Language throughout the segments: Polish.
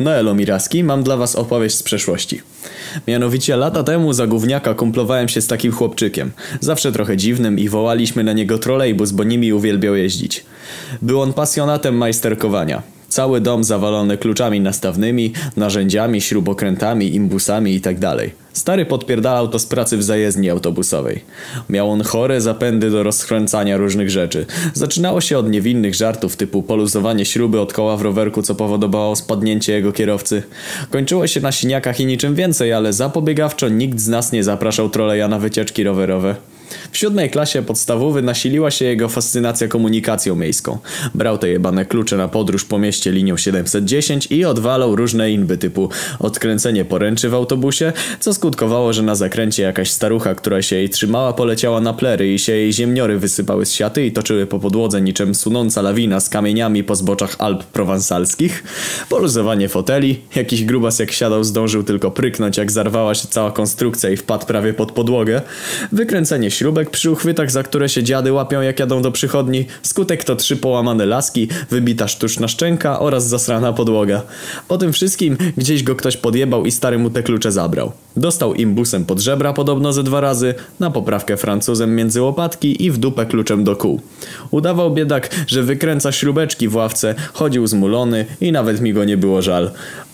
No elo Miraski, mam dla was opowieść z przeszłości. Mianowicie lata temu za gówniaka kumplowałem się z takim chłopczykiem. Zawsze trochę dziwnym i wołaliśmy na niego trolejbus, bo nimi uwielbiał jeździć. Był on pasjonatem majsterkowania. Cały dom zawalony kluczami nastawnymi, narzędziami, śrubokrętami, imbusami itd. Stary podpierdalał to z pracy w zajezdni autobusowej. Miał on chore zapędy do rozkręcania różnych rzeczy. Zaczynało się od niewinnych żartów typu poluzowanie śruby od koła w rowerku, co powodowało spadnięcie jego kierowcy. Kończyło się na siniakach i niczym więcej, ale zapobiegawczo nikt z nas nie zapraszał troleja na wycieczki rowerowe. W siódmej klasie podstawowy nasiliła się jego fascynacja komunikacją miejską. Brał te jebane klucze na podróż po mieście linią 710 i odwalał różne inby typu odkręcenie poręczy w autobusie, co skutkowało, że na zakręcie jakaś starucha, która się jej trzymała, poleciała na plery i się jej ziemniory wysypały z siaty i toczyły po podłodze niczym sunąca lawina z kamieniami po zboczach Alp prowansalskich, poluzowanie foteli, jakiś grubas jak siadał zdążył tylko pryknąć jak zarwała się cała konstrukcja i wpadł prawie pod podłogę, wykręcenie śrubek przy uchwytach, za które się dziady łapią jak jadą do przychodni, skutek to trzy połamane laski, wybita sztuczna szczęka oraz zasrana podłoga. Po tym wszystkim gdzieś go ktoś podjebał i stary mu te klucze zabrał. Dostał imbusem pod żebra podobno ze dwa razy, na poprawkę Francuzem między łopatki i w dupę kluczem do kół. Udawał biedak, że wykręca śrubeczki w ławce, chodził zmulony i nawet mi go nie było żal.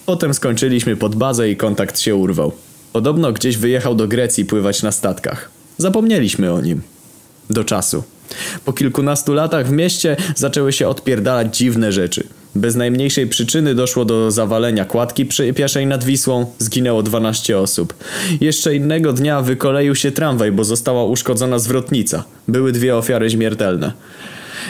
Potem skończyliśmy pod bazę i kontakt się urwał. Podobno gdzieś wyjechał do Grecji pływać na statkach. Zapomnieliśmy o nim. Do czasu. Po kilkunastu latach w mieście zaczęły się odpierdalać dziwne rzeczy. Bez najmniejszej przyczyny doszło do zawalenia kładki przy pieszej nad Wisłą, zginęło 12 osób. Jeszcze innego dnia wykoleił się tramwaj, bo została uszkodzona zwrotnica. Były dwie ofiary śmiertelne.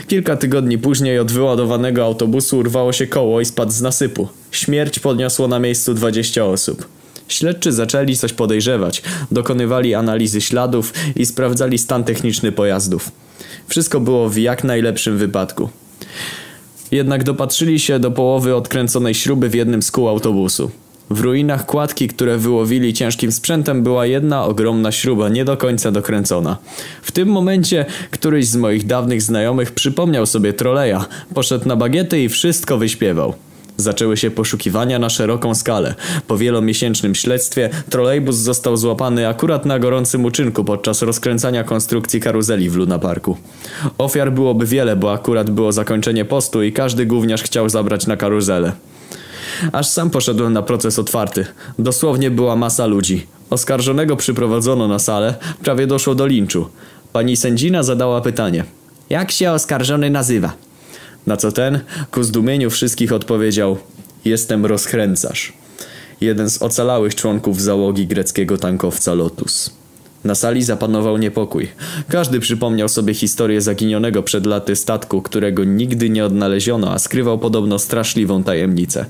Kilka tygodni później od wyładowanego autobusu urwało się koło i spadł z nasypu. Śmierć podniosło na miejscu 20 osób. Śledczy zaczęli coś podejrzewać, dokonywali analizy śladów i sprawdzali stan techniczny pojazdów. Wszystko było w jak najlepszym wypadku. Jednak dopatrzyli się do połowy odkręconej śruby w jednym z kół autobusu. W ruinach kładki, które wyłowili ciężkim sprzętem, była jedna ogromna śruba, nie do końca dokręcona. W tym momencie któryś z moich dawnych znajomych przypomniał sobie troleja, poszedł na bagiety i wszystko wyśpiewał. Zaczęły się poszukiwania na szeroką skalę. Po wielomiesięcznym śledztwie trolejbus został złapany akurat na gorącym uczynku podczas rozkręcania konstrukcji karuzeli w Luna Parku. Ofiar byłoby wiele, bo akurat było zakończenie postu i każdy gówniarz chciał zabrać na karuzelę. Aż sam poszedłem na proces otwarty. Dosłownie była masa ludzi. Oskarżonego przyprowadzono na salę, prawie doszło do linczu. Pani sędzina zadała pytanie. Jak się oskarżony nazywa? Na co ten, ku zdumieniu wszystkich odpowiedział Jestem rozkręcarz. Jeden z ocalałych członków załogi greckiego tankowca Lotus. Na sali zapanował niepokój. Każdy przypomniał sobie historię zaginionego przed laty statku, którego nigdy nie odnaleziono, a skrywał podobno straszliwą tajemnicę.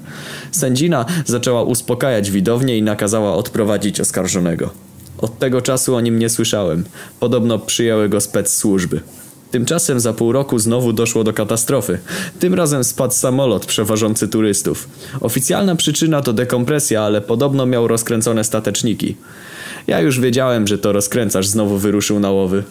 Sędzina zaczęła uspokajać widownię i nakazała odprowadzić oskarżonego. Od tego czasu o nim nie słyszałem. Podobno przyjęły go spec służby. Tymczasem za pół roku znowu doszło do katastrofy. Tym razem spadł samolot przewożący turystów. Oficjalna przyczyna to dekompresja, ale podobno miał rozkręcone stateczniki. Ja już wiedziałem, że to rozkręcacz znowu wyruszył na łowy.